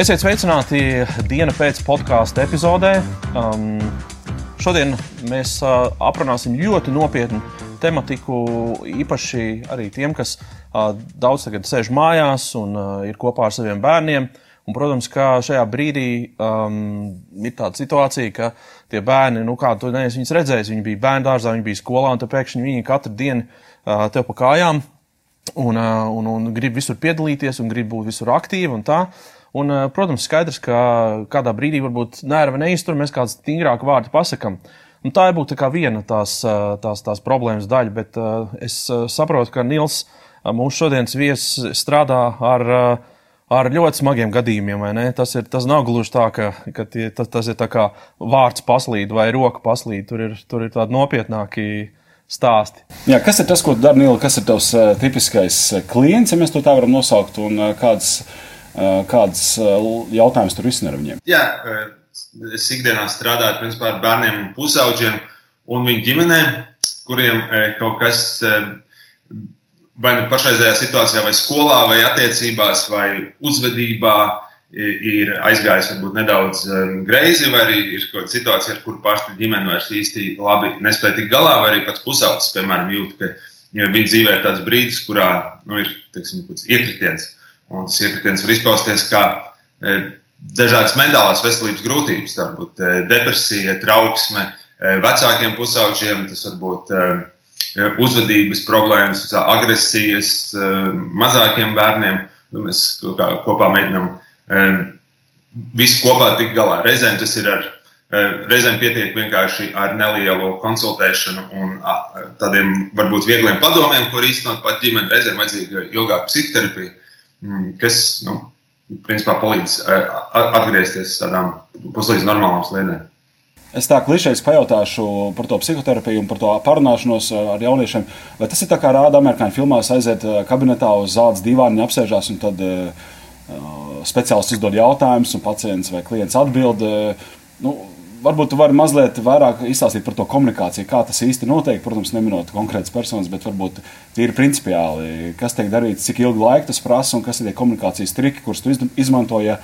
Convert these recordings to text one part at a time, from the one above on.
Esiet sveicināti dienas pēc podkāstu epizodē. Um, šodien mēs uh, aprunāsim ļoti nopietnu tematiku, īpaši arī tiem, kas uh, daudz tagad sēž mājās un uh, ir kopā ar saviem bērniem. Un, protams, ka šajā brīdī um, ir tāda situācija, ka tie bērni, nu, kā tu neesi viņus redzējis, viņi bija bērnu dārzā, viņi bija skolā, un pēkšņi viņi katru dienu uh, tev pa kājām un, uh, un, un grib visur piedalīties un grib būt visur aktīvi un tā. Uh, Un, eh, protams, skaidrs, ka kādā brīdī varbūt nervi neiztur, mēs kādu stingrāku vārdu pasakām. Un tā būtu tā viena tās, eh, tās, tās problēmas daļa, bet uh, es saprotu, ka Nils, mūsu šodienas viesis, strādā ar, ar ļoti smagiem gadījumiem. Tas, ir, tas nav gluži tā, ka, ka tie, tas, tas ir kā vārds paslīd vai roka paslīd. Tur ir, tur ir tādi nopietnāki stāsti. Jā, kas ir tas, ko dara Nīla? Kas ir tavs uh, tipiskais klients, ja mēs to tā varam nosaukt? Un uh, kādas Eh, kādas eh, jautājumas tur ar viņiem? Jā, eh, es ikdienā strādāju principā, ar bērniem un pusauģiem un viņu ģimenēm, kuriem kaut kas vai nu pašreizējā situācijā, vai skolā, vai attiecībās, vai uzvedībā ir aizgājis varbūt nedaudz greizi, vai arī ir kaut kāda situācija, ar kuru pašu ģimeni vairs īsti labi nespēja tikt galā, vai arī pats pusaudzis, piemēram, jūt, ka viņa dzīvē ir tāds brīdis, kurā nu, ir teiksim, iekritiens. Un iekritiens var izpausties kā e, dažādas mentālās veselības grūtības, varbūt e, depresija, trauksme, e, vecākiem pusauģiem, tas var būt uzvedības problēmas, agresijas, mazākiem bērniem. Nu, mēs kopā mēģinām visu kopā tikt galā. Reizēm tas ir ar Reizēm pietiek vienkārši ar nelielu konsultēšanu un tādiem varbūt viegliem padomiem, ko īstenot pat ģimene. Reizēm vajadzīga ilgāka psihoterapija. Mm, kas nu, principā palīdz eh, atgriezties tādām puslīdz normālām sliedēm. Es tā klišejas pajautāšu par to psihoterapiju un par to parunāšanos eh, ar jauniešiem. Vai tas ir tā kā rāda amerikāņu filmās, aiziet eh, kabinetā uz zāles divāni, apsēžās un tad uh, speciālists uzdod jautājumus, un pacients vai klients atbild. Uh, nu, varbūt tu vari mazliet vairāk izstāstīt par to komunikāciju, kā tas īsti notiek. Protams, neminot konkrētas personas, bet varbūt tīri principiāli, kas tiek darīts, cik ilgu laiku tas prasa un kas ir tie komunikācijas triki, kurus tu izmanto. Ja,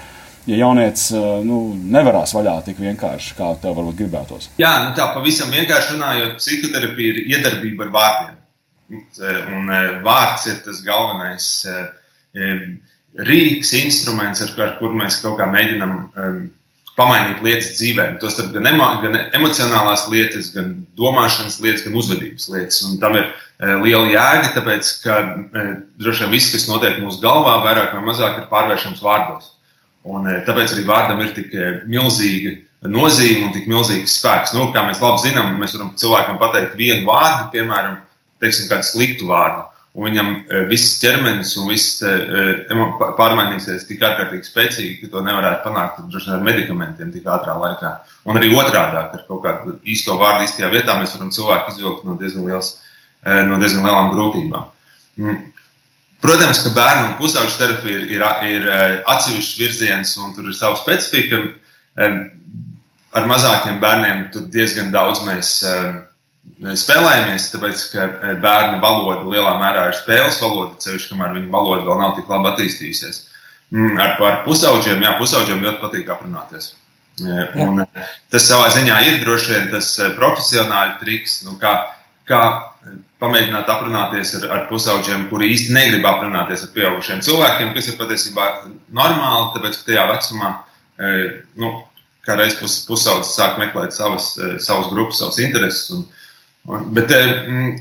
ja jaunietis nu, nevarās vaļā tik vienkārši, kā tev varbūt gribētos. Jā, nu tā pavisam vienkārši runājot, psihoterapija ir iedarbība ar vārdiem. Un vārds ir tas galvenais rīks, instruments, ar, ar kuru mēs kaut kā mēģinām pamainīt lietas dzīvē. Tos gan, emo, gan emocionālās lietas, gan domāšanas lietas, gan uzvedības lietas. Un tam ir e, liela jēga, tāpēc, ka e, droši vien viss, kas notiek mūsu galvā, vairāk vai mazāk ir pārvēršams vārdos. Un, e, tāpēc arī vārdam ir tik milzīga nozīme un tik milzīgs spēks. Nu, kā mēs labi zinām, mēs varam cilvēkam pateikt vienu vārdu, piemēram, teiksim, kādu sliktu vārdu un viņam eh, viss ķermenis un viss eh, eh, pārmainīsies tik ārkārtīgi spēcīgi, ka to nevarētu panākt droši ar medikamentiem tik ātrā laikā. Un arī otrādi, ar kaut kādu īsto vārdu īstajā vietā, mēs varam cilvēku izvilkt no diezgan, liels, no diezgan lielām grūtībām. Mm. Protams, ka bērnu un pusauģu terapija ir, ir, ir atsevišķs virziens, un tur ir sava specifika. Ar mazākiem bērniem tur diezgan daudz mēs spēlējamies, tāpēc, ka e, bērnu valoda lielā mērā ir spēles valoda, ceļš, kamēr viņu valoda vēl nav tik labi attīstījusies. Mm, ar, ar pusauģiem, jā, pusauģiem ļoti patīk aprunāties. E, un e, tas savā ziņā ir droši vien tas profesionāli triks, nu, kā, kā pamēģināt aprunāties ar, ar pusauģiem, kuri īsti negrib aprunāties ar pieaugušiem cilvēkiem, kas ir patiesībā normāli, tāpēc, ka tajā vecumā, nu, kā reiz pus, pusaudzis sāk meklēt savas, savas grupas, savas intereses. Un, Bet eh, mm,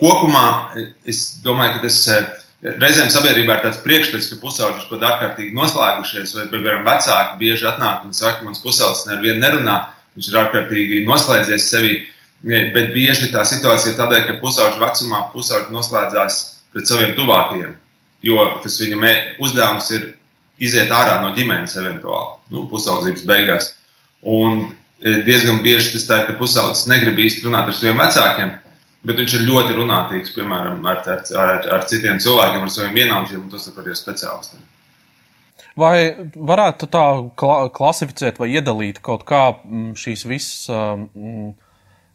kopumā es domāju, ka tas eh, reizēm sabiedrībā ir tāds priekšstats, ka pusauģis pat ārkārtīgi noslēgušies, vai, piemēram, vecāki bieži atnāk un saka, mans pusaudzis nevienu nerunā, viņš ir ārkārtīgi noslēdzies sevi. Bet bieži tā situācija ir tādēļ, ka pusauģa vecumā pusauģis noslēdzās pret saviem tuvākajiem, jo tas viņa uzdevums ir iziet ārā no ģimenes eventuāli, nu, pusaudzības beigās. Un Eh, diezgan bieži tas tā, ka pusaudzis negrib īsti runāt ar saviem vecākiem, bet viņš ir ļoti runātīgs, piemēram, ar, ar, ar, ar citiem cilvēkiem, ar saviem vienaudžiem, un tas ir arī speciālistiem. Vai varētu tā klasificēt vai iedalīt kaut kā mm, šīs visas, mm,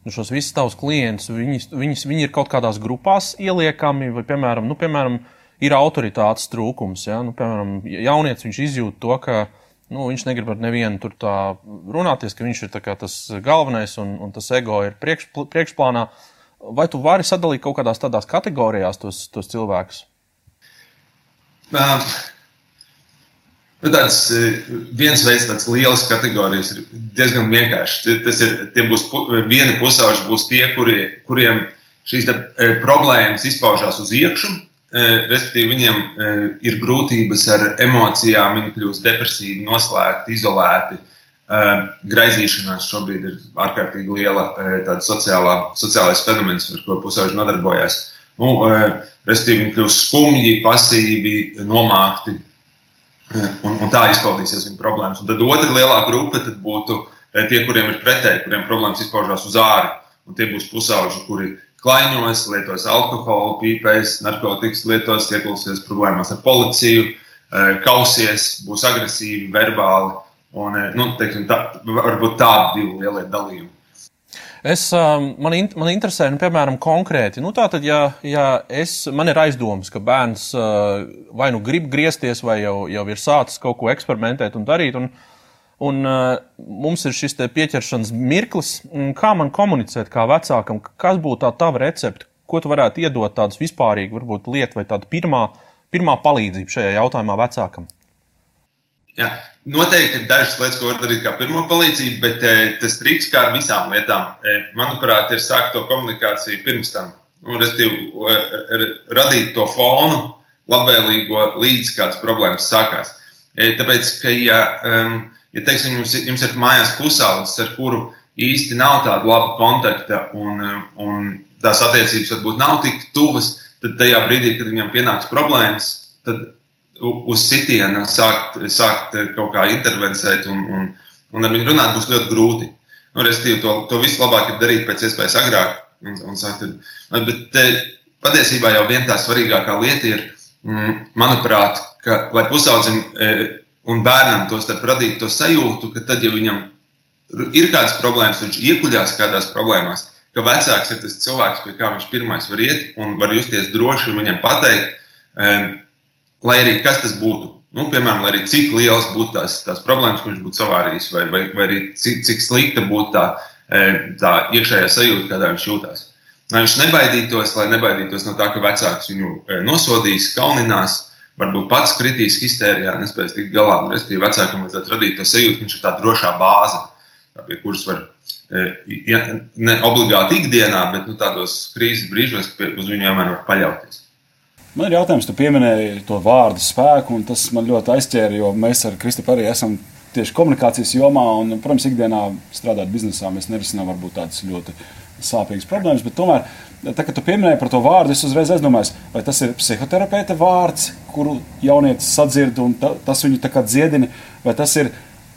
nu, šos visus tavus klientus? Viņi, viņi, viņi ir kaut kādās grupās ieliekami, vai, piemēram, nu, piemēram ir autoritātes trūkums. Ja? Nu, piemēram, jaunietis izjūt to, ka Nu, viņš negrib ar nevienu tur tā runāties, ka viņš ir tas galvenais un, un tas ego ir priekš, priekšplānā. Vai tu vari sadalīt kaut kādās tādās kategorijās tos, tos cilvēkus? Uh, nu tāds, viens veids, tāds liels kategorijas ir diezgan vienkārši. Tas ir, tie būs vieni pusauši, būs tie, kuri, kuriem šīs te, problēmas izpaužās uz iekšā respektīvi, viņiem ir grūtības ar emocijām, viņi kļūst depresīvi, noslēgti, izolēti. Graizīšanās šobrīd ir ārkārtīgi liela sociālā, sociālais fenomens, ar ko pusauģi nodarbojas. Nu, respektīvi, viņi kļūst skumji, pasīvi, nomākti. Un, un tā izpaudīsies viņa problēmas. Un tad otra lielā grupa būtu tie, kuriem ir pretēji, kuriem problēmas izpaužās uz ārā. Un tie būs pusauģi, kuri klaiņos, lietos alkoholu, pīpēs, narkotikas, lietos, ieklausīsies problēmās ar policiju, eh, kausies, būs agresīvi, verbāli. Un, eh, nu, teiksim, tā, varbūt tādi divi lielie dalījumi. Es, um, man, man interesē, nu, piemēram, konkrēti, nu, tātad, ja, ja es, man ir aizdomas, ka bērns vai nu grib griezties, vai jau, jau ir sācis kaut ko eksperimentēt un darīt, un, uh, Un, uh, mums ir šis pieķeršanas mirklis, kā man komunicēt, kā vecākam, kas būtu tā tava recepte, ko tu varētu iedot tādas vispārīgas, varbūt lietu vai tādu pirmā, pirmā palīdzību šajā jautājumā vecākam. Jā, noteikti ir dažas lietas, ko var darīt kā pirmo palīdzību, bet e, tas triks, kā ar visām lietām, e, manuprāt, ir sākt to komunikāciju pirms tam. Un, respektīvi, e, radīt to fonu labvēlīgo līdz kādas problēmas sākās. E, tāpēc, ka, ja um, ja teiksim, jums, jums ir mājās pusaudzis, ar kuru īsti nav tāda laba kontakta un, un tās attiecības varbūt nav tik tuvas, tad tajā brīdī, kad viņam pienāks problēmas, tad uz sitiena sākt, sākt kaut kā intervencēt un, un, un ar viņu runāt būs ļoti grūti. Nu, Restīvi, to, to vislabāk ir darīt pēc iespējas agrāk. Un, un sākt, bet te, patiesībā jau viena tā svarīgākā lieta ir, mm, manuprāt, ka, lai pusaudzim un bērnam to starp radīt to sajūtu, ka tad, ja viņam ir kādas problēmas, viņš iekuļās kādās problēmās, ka vecāks ir tas cilvēks, pie kā viņš pirmais var iet un var justies droši un viņam pateikt, um, lai arī kas tas būtu. Nu, piemēram, arī cik liels būtu tās, tās problēmas, ko viņš būtu savārījis, vai, vai, vai arī cik, cik slikta būtu tā, tā iekšējā sajūta, kādā viņš jūtas. Lai viņš nebaidītos, lai nebaidītos no tā, ka vecāks viņu nosodīs, kauninās, varbūt pats kritīs histērijā, nespēs tikt galā. Respektīvi, vecākam vajadzētu radīt to sajūtu, ka viņš ir tā drošā bāze, pie kuras var e, ja, ne obligāti ikdienā, bet nu, tādos krīzes brīžos, uz viņu vienmēr var paļauties. Man ir jautājums, tu pieminēji to vārdu spēku, un tas man ļoti aizķēra, jo mēs ar Kristupam arī esam tieši komunikācijas jomā, un, protams, ikdienā strādājot biznesā, mēs nerisinām varbūt tādas ļoti sāpīgas problēmas, tomēr Tā, kad tu pieminēji par to vārdu, es uzreiz aizdomājos, vai tas ir psihoterapeita vārds, kuru jaunietis sadzird un ta, tas viņu tā kā dziedina, vai tas ir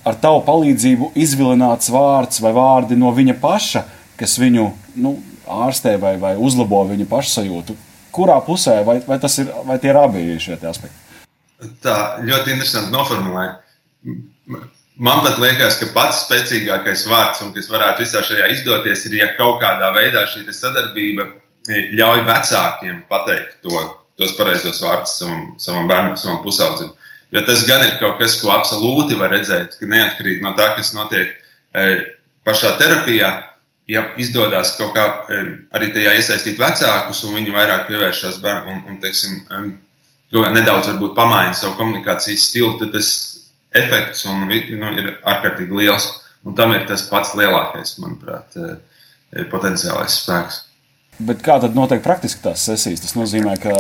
ar tavu palīdzību izvilināts vārds vai vārdi no viņa paša, kas viņu nu, ārstē vai, vai uzlabo viņa pašsajūtu. Kurā pusē, vai, vai, ir, vai tie ir abi šie aspekti? Tā ļoti interesanti noformulēja Man pat liekas, ka pats spēcīgākais vārds, un kas varētu visā šajā izdoties, ir, ja kaut kādā veidā šī sadarbība e, ļauj vecākiem pateikt to, tos pareizos vārdus savam, savam bērnam, savam pusaudzim. Jo tas gan ir kaut kas, ko absolūti var redzēt, ka neatkarīgi no tā, kas notiek e, pašā terapijā, ja izdodas kaut kā e, arī tajā iesaistīt vecākus, un viņi vairāk pievēršas bērnam un, un teiksim, nedaudz pamaina savu komunikācijas stilu, tad tas efekts un, nu, ir ārkārtīgi liels. Un tam ir tas pats lielākais, manuprāt, eh, potenciālais spēks. Bet kā tad notiek praktiski tās sesijas? Tas nozīmē, ka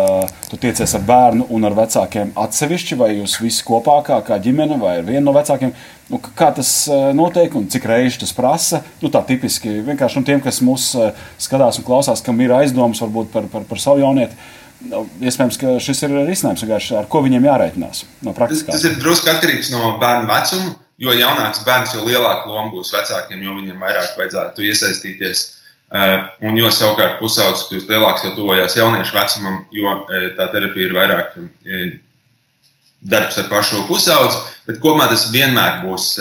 tu tiecies ar bērnu un ar vecākiem atsevišķi, vai jūs visi kopā, kā, kā ģimene, vai viena no vecākiem. Nu, kā tas eh, notiek un cik reizes tas prasa? Nu, tā tipiski vienkārši tiem, kas mūs eh, skatās un klausās, kam ir aizdomas varbūt par, par, par savu jaunieti iespējams, ka šis ir risinājums, ar ko viņiem jārēķinās. No tas, tas ir drusku atkarīgs no bērna vecuma. Jo jaunāks bērns, jo lielāka loma būs vecākiem, jo viņiem vairāk vajadzētu iesaistīties. Eh, un jo savukārt pusaudzis kļūst lielāks, jo tuvojās jauniešu vecumam, jo eh, tā terapija ir vairāk eh, darbs ar pašu pusaudzi. Bet kopumā tas vienmēr būs,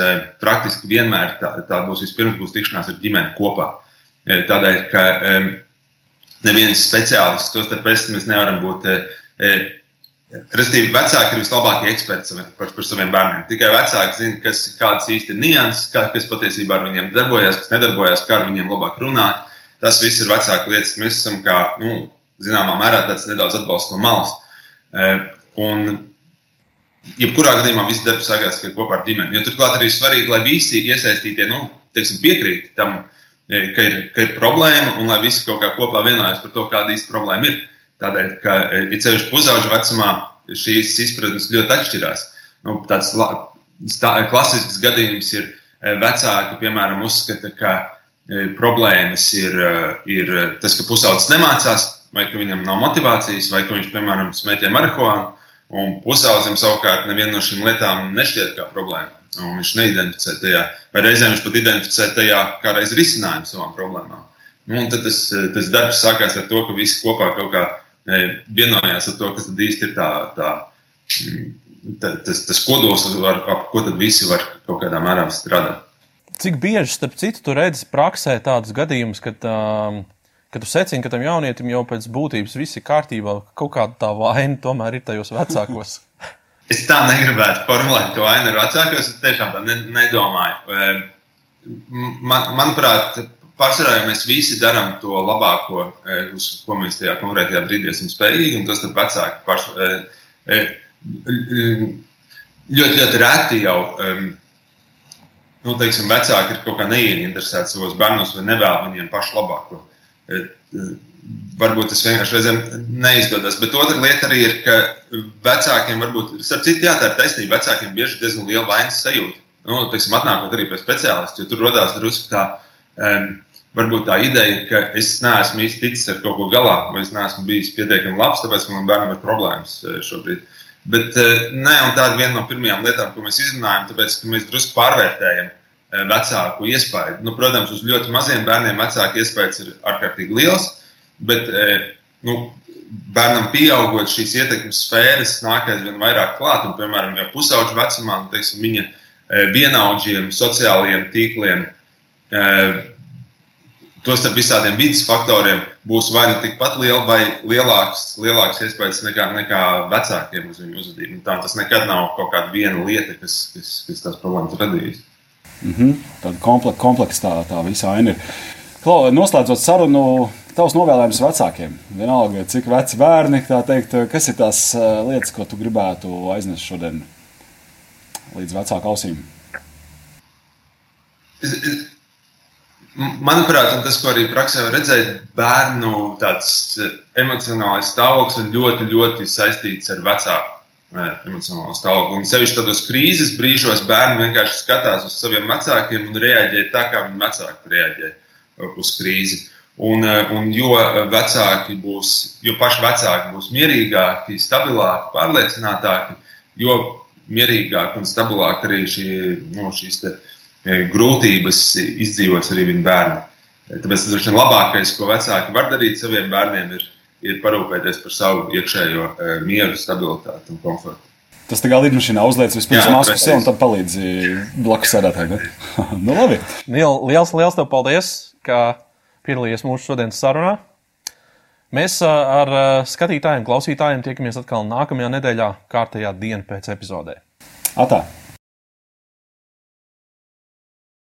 praktiski vienmēr tā, tā būs vispirms būs tikšanās ar ģimeni kopā. Tādēļ, ka neviens speciālists, to starp es, mēs nevaram būt e, Respektīvi, vecāki ir vislabākie eksperti par, par saviem bērniem. Tikai vecāki zina, kas, kādas īsti ir nianses, kas patiesībā ar viņiem darbojas, kas nedarbojas, kā ar viņiem labāk runāt. Tas viss ir vecāku lietas. Mēs esam, kā, nu, zināmā mērā, tāds nedaudz atbalsts no malas. E, un, jebkurā gadījumā, viss darbs sākās kopā ar ģimeni. Jo turklāt arī svarīgi, lai visi iesaistītie nu, teiksim, piekrīt tam, e, ka ir, ka ir problēma, un lai visi kaut kā kopā vienojas par to, kāda īsta problēma ir. Tādēļ, ka ir e, ceļš pusauģu vecumā šīs izpratnes ļoti atšķirās. Nu, tāds stā, klasisks gadījums ir e, vecāki, piemēram, uzskata, ka e, problēmas ir, ir tas, ka pusaudzis nemācās, vai ka viņam nav motivācijas, vai ka viņš, piemēram, smēķē marihuānu, un pusaudzim savukārt neviena no šīm lietām nešķiet kā problēma. Un viņš neidentificē tajā, vai reizēm viņš pat identificē tajā kā reiz risinājumu savām problēmām. Nu, un tad tas, tas darbs sākās ar to, ka visi kopā kaut kā vienojās ar to, kas tad īsti ir tā, tā, tā, tas, tas kodols, ar, ap ko tad visi var kaut kādā mērā strādāt. Cik bieži, starp citu, tu redzi praksē tādus gadījumus, kad, um, kad tu secini, ka tam jaunietim jau pēc būtības viss ir kārtībā, kaut kāda tā vaina tomēr ir tajos vecākos? es tā negribētu formulēt, ka vaina ir vecākos. Es tiešām tā ne, nedomāju. Man, manuprāt, Pārsvarā jau mēs visi darām to labāko, e, uz ko mēs tajā konkrētajā brīdī esam spējīgi, un tas ir vecāki. Paš, e, e, ļoti, ļoti reti jau nu, teiksim, vecāki ir kaut kā neieinteresēti savos bērnos vai nevēl viņiem pašu labāko. Varbūt tas vienkārši reizēm neizdodas. Bet otra lieta arī ir, ka vecākiem varbūt, starp citu, jā, tā ir taisnība, vecākiem bieži diezgan liela vainas sajūta. Nu, teiksim, atnākot arī pie speciālista, jo tur radās drusku tā. Um, varbūt tā ideja, ka es neesmu īsti ticis ar kaut ko galā, vai es neesmu bijis pietiekami labs, tāpēc, man bērnam ir problēmas eh, šobrīd. Bet eh, nē, un tā ir viena no pirmajām lietām, ko mēs izrunājam, tāpēc, ka mēs drusku pārvērtējam eh, vecāku iespēju. Nu, protams, uz ļoti maziem bērniem vecāku iespējas ir ārkārtīgi liels, bet nu, bērnam pieaugot šīs ietekmes sfēras nāk aizvien vairāk klāt, un, piemēram, jau pusauģu vecumā, nu, teiksim, viņa vienaudžiem, sociālajiem tīkliem, Tostarp visādiem vidas faktoriem būs vai nu tikpat liela, vai lielāks, lielāks iespējas nekā, nekā vecākiem uz viņu uzvedību. Nu, tā tas nekad nav kaut kāda viena lieta, kas, kas, kas tās problēmas radīs. Mm -hmm. Tāda kompleksa kompleks tā, tā visa aina ir. Klau, noslēdzot sarunu, tavs novēlējums vecākiem. Vienalga, cik veci bērni, teikt, kas ir tās uh, lietas, ko tu gribētu aiznest šodien līdz vecāku ausīm? Manuprāt, tas, ko arī praksē var redzēt, bērnu eh, emocionālais stāvoklis ir ļoti, ļoti saistīts ar vecāku emocionālo stāvokli. Un sevišķi tādos krīzes brīžos bērni vienkārši skatās uz saviem vecākiem un reaģē tā, kā viņu vecāki reaģē uz krīzi. Un, eh, un jo vecāki būs, jo paši vecāki būs mierīgāki, stabilāki, pārliecinātāki, jo mierīgāk un stabilāk arī šī, no, šīs te, uh, grūtības izdzīvos arī viņa bērni. Tāpēc tas ir labākais, ko vecāki var darīt saviem bērniem, ir, ir parūpēties par savu iekšējo mieru, stabilitāti un komfortu. Tas tā kā lidmašīnā uzliek vispirms masku sev un tad palīdz blakus sēdētājiem. nu, labi. Liel, liels, liels tev paldies, ka piedalījies mūsu šodienas sarunā. Mēs ar skatītājiem, klausītājiem tiekamies atkal nākamajā nedēļā, kārtējā diena pēc epizodē. Atā!